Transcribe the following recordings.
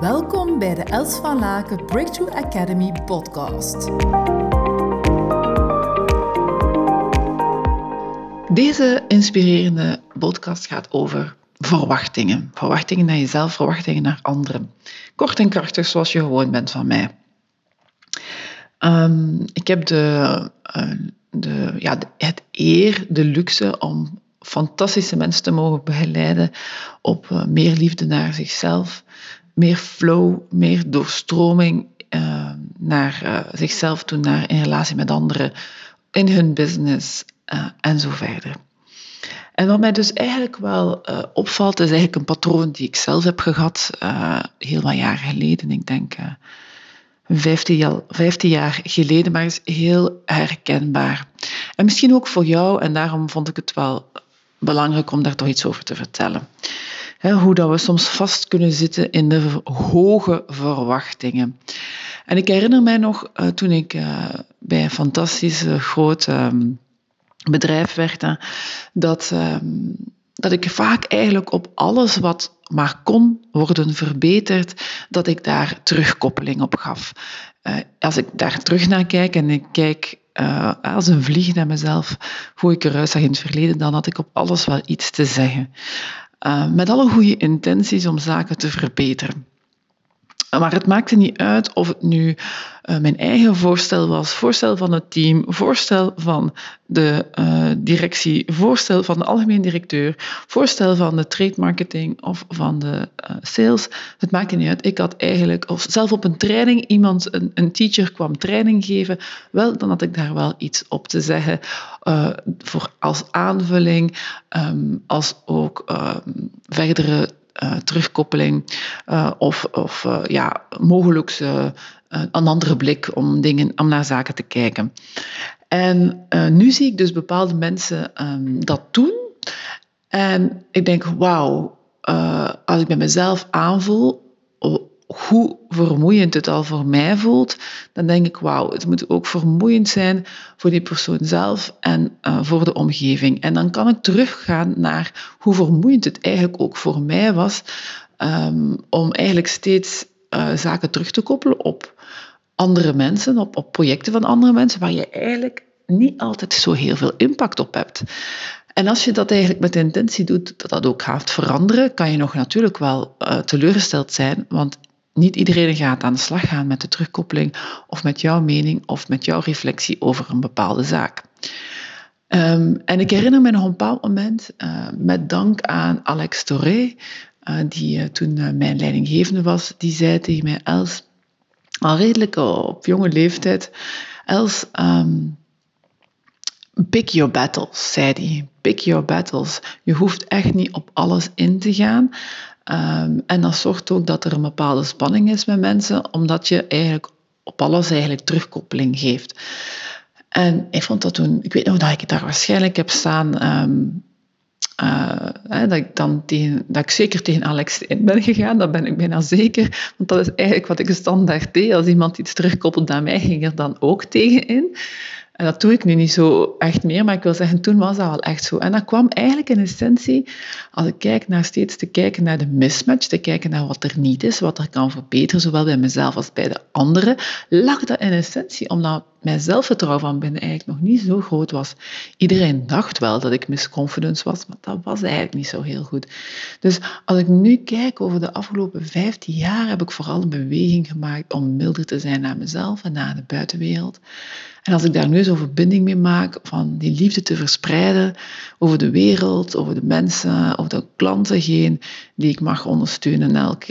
Welkom bij de Els van Laken Breakthrough Academy podcast. Deze inspirerende podcast gaat over verwachtingen. Verwachtingen naar jezelf, verwachtingen naar anderen. Kort en krachtig zoals je gewoon bent van mij. Um, ik heb de, uh, de, ja, het eer, de luxe om fantastische mensen te mogen begeleiden op uh, meer liefde naar zichzelf, meer flow, meer doorstroming uh, naar uh, zichzelf toe, naar in relatie met anderen, in hun business en zo verder. En wat mij dus eigenlijk wel opvalt, is eigenlijk een patroon die ik zelf heb gehad heel wat jaren geleden. Ik denk 15 jaar, 15 jaar geleden, maar is heel herkenbaar. En misschien ook voor jou, en daarom vond ik het wel belangrijk om daar toch iets over te vertellen. Hoe dat we soms vast kunnen zitten in de hoge verwachtingen. En ik herinner mij nog uh, toen ik uh, bij een fantastisch groot um, bedrijf werkte, dat, um, dat ik vaak eigenlijk op alles wat maar kon worden verbeterd, dat ik daar terugkoppeling op gaf. Als ik daar terug naar kijk en ik kijk als een vlieg naar mezelf, hoe ik eruit zag in het verleden, dan had ik op alles wel iets te zeggen. Uh, met alle goede intenties om zaken te verbeteren. Maar het maakte niet uit of het nu uh, mijn eigen voorstel was, voorstel van het team, voorstel van de uh, directie, voorstel van de algemeen directeur, voorstel van de trade marketing of van de uh, sales. Het maakte niet uit. Ik had eigenlijk, of zelf op een training, iemand, een, een teacher kwam training geven, wel, dan had ik daar wel iets op te zeggen voor als aanvulling, um, als ook um, verdere uh, terugkoppeling uh, of, of uh, ja, mogelijk een andere blik om, dingen, om naar zaken te kijken. En nu zie ik dus bepaalde mensen um, dat doen. En ik denk, wauw, als ik bij mezelf aanvoel hoe vermoeiend het al voor mij voelt, dan denk ik, wauw, het moet ook vermoeiend zijn voor die persoon zelf en uh, voor de omgeving. En dan kan ik teruggaan naar hoe vermoeiend het eigenlijk ook voor mij was um, om eigenlijk steeds uh, zaken terug te koppelen op andere mensen, op, op projecten van andere mensen, waar je eigenlijk niet altijd zo heel veel impact op hebt. En als je dat eigenlijk met de intentie doet dat dat ook gaat veranderen, kan je nog natuurlijk wel uh, teleurgesteld zijn, want niet iedereen gaat aan de slag gaan met de terugkoppeling of met jouw mening of met jouw reflectie over een bepaalde zaak. Um, en ik herinner me nog een bepaald moment, uh, met dank aan Alex Toré, uh, die uh, toen mijn leidinggevende was, die zei tegen mij, Els, al redelijk op jonge leeftijd, Els, um, pick your battles, zei hij. Pick your battles. Je hoeft echt niet op alles in te gaan. Um, en dat zorgt ook dat er een bepaalde spanning is met mensen, omdat je eigenlijk op alles eigenlijk terugkoppeling geeft. En ik vond dat toen, ik weet nog dat ik daar waarschijnlijk heb staan, um, uh, dat, ik dan tegen, dat ik zeker tegen Alex in ben gegaan, dat ben ik bijna zeker. Want dat is eigenlijk wat ik standaard deed. Als iemand iets terugkoppelt naar mij, ging er dan ook tegen in. En dat doe ik nu niet zo echt meer, maar ik wil zeggen, toen was dat wel echt zo. En dat kwam eigenlijk in essentie, als ik kijk naar steeds te kijken naar de mismatch, te kijken naar wat er niet is, wat er kan verbeteren, zowel bij mezelf als bij de anderen, lag dat in essentie omdat mijn zelfvertrouwen van binnen eigenlijk nog niet zo groot was. Iedereen dacht wel dat ik misconfidence was, maar dat was eigenlijk niet zo heel goed. Dus als ik nu kijk over de afgelopen 15 jaar, heb ik vooral een beweging gemaakt om milder te zijn naar mezelf en naar de buitenwereld. En als ik daar nu zo'n verbinding mee maak, van die liefde te verspreiden over de wereld, over de mensen, over de klanten heen, die ik mag ondersteunen elk,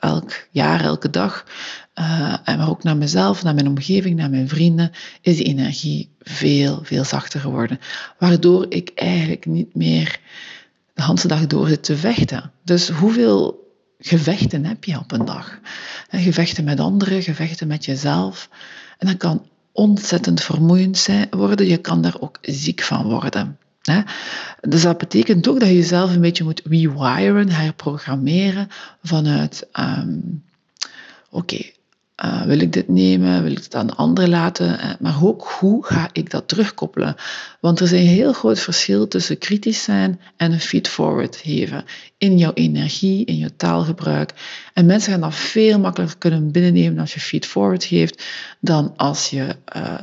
elk jaar, elke dag, uh, maar ook naar mezelf, naar mijn omgeving, naar mijn vrienden, is die energie veel, veel zachter geworden. Waardoor ik eigenlijk niet meer de hele dag door zit te vechten. Dus hoeveel gevechten heb je op een dag? Gevechten met anderen, gevechten met jezelf. En dat kan ontzettend vermoeiend zijn, worden. Je kan daar ook ziek van worden. Dus dat betekent ook dat je jezelf een beetje moet rewiren, herprogrammeren vanuit, um, oké, Uh, wil ik dit nemen? Wil ik het aan anderen laten? Uh, maar ook hoe ga ik dat terugkoppelen? Want er is een heel groot verschil tussen kritisch zijn en een feed-forward geven. In jouw energie, in je taalgebruik. En mensen gaan dat veel makkelijker kunnen binnennemen als je feed-forward geeft dan als je uh,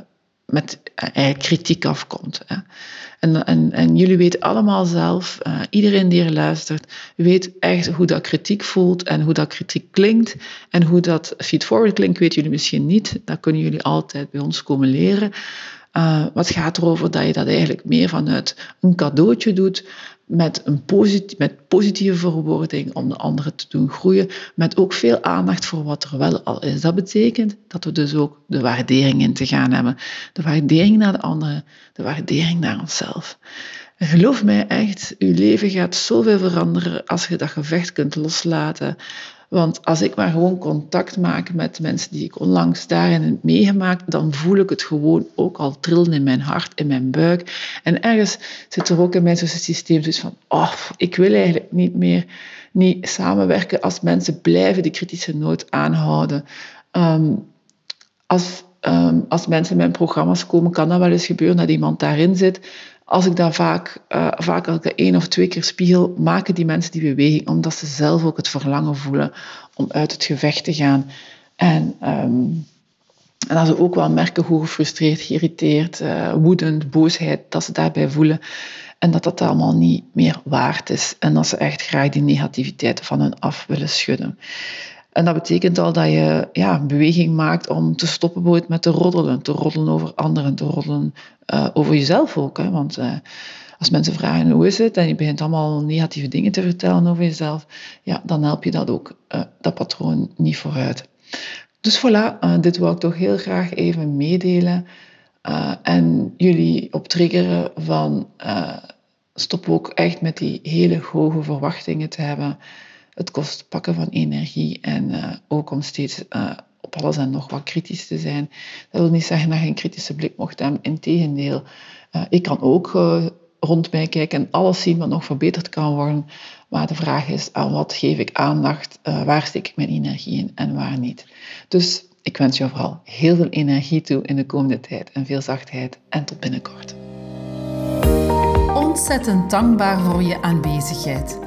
met uh, kritiek afkomt. Hè. En, en, en jullie weten allemaal zelf, uh, iedereen die er luistert, weet echt hoe dat kritiek voelt en hoe dat kritiek klinkt. En hoe dat feedforward klinkt, weten jullie misschien niet. Dat kunnen jullie altijd bij ons komen leren. Uh, wat gaat erover dat je dat eigenlijk meer vanuit een cadeautje doet, met, een posit met positieve verwoording om de anderen te doen groeien, met ook veel aandacht voor wat er wel al is. Dat betekent dat we dus ook de waardering in te gaan hebben. De waardering naar de anderen, de waardering naar onszelf. En geloof mij echt, uw leven gaat zoveel veranderen als je dat gevecht kunt loslaten. Want als ik maar gewoon contact maak met mensen die ik onlangs daarin heb meegemaakt, dan voel ik het gewoon ook al trillen in mijn hart, in mijn buik. En ergens zit er ook in mijn systeem van, oh, ik wil eigenlijk niet meer niet samenwerken als mensen blijven die kritische noot aanhouden. Um, als, um, als mensen in mijn programma's komen, kan dat wel eens gebeuren dat iemand daarin zit als ik dat vaak, uh, vaak elke één of twee keer spiegel, maken die mensen die beweging omdat ze zelf ook het verlangen voelen om uit het gevecht te gaan. En, um, en dat ze ook wel merken hoe gefrustreerd, geïrriteerd, uh, woedend, boosheid, dat ze daarbij voelen. En dat dat allemaal niet meer waard is. En dat ze echt graag die negativiteit van hen af willen schudden. En dat betekent al dat je ja, een beweging maakt om te stoppen met te roddelen. Te roddelen over anderen, te roddelen uh, over jezelf ook. Hè? Want uh, als mensen vragen hoe is het en je begint allemaal negatieve dingen te vertellen over jezelf, ja, dan help je dat ook, uh, dat patroon niet vooruit. Dus voilà, dit wil ik toch heel graag even meedelen. en jullie op triggeren van stop ook echt met die hele hoge verwachtingen te hebben het kost pakken van energie en uh, ook om steeds uh, op alles en nog wat kritisch te zijn. Dat wil niet zeggen dat je een kritische blik mocht hebben. Integendeel, uh, ik kan ook rond mij kijken en alles zien wat nog verbeterd kan worden. Maar de vraag is, aan wat geef ik aandacht? waar steek ik mijn energie in en waar niet? Dus ik wens jou vooral heel veel energie toe in de komende tijd en veel zachtheid en tot binnenkort. Ontzettend dankbaar voor je aanwezigheid.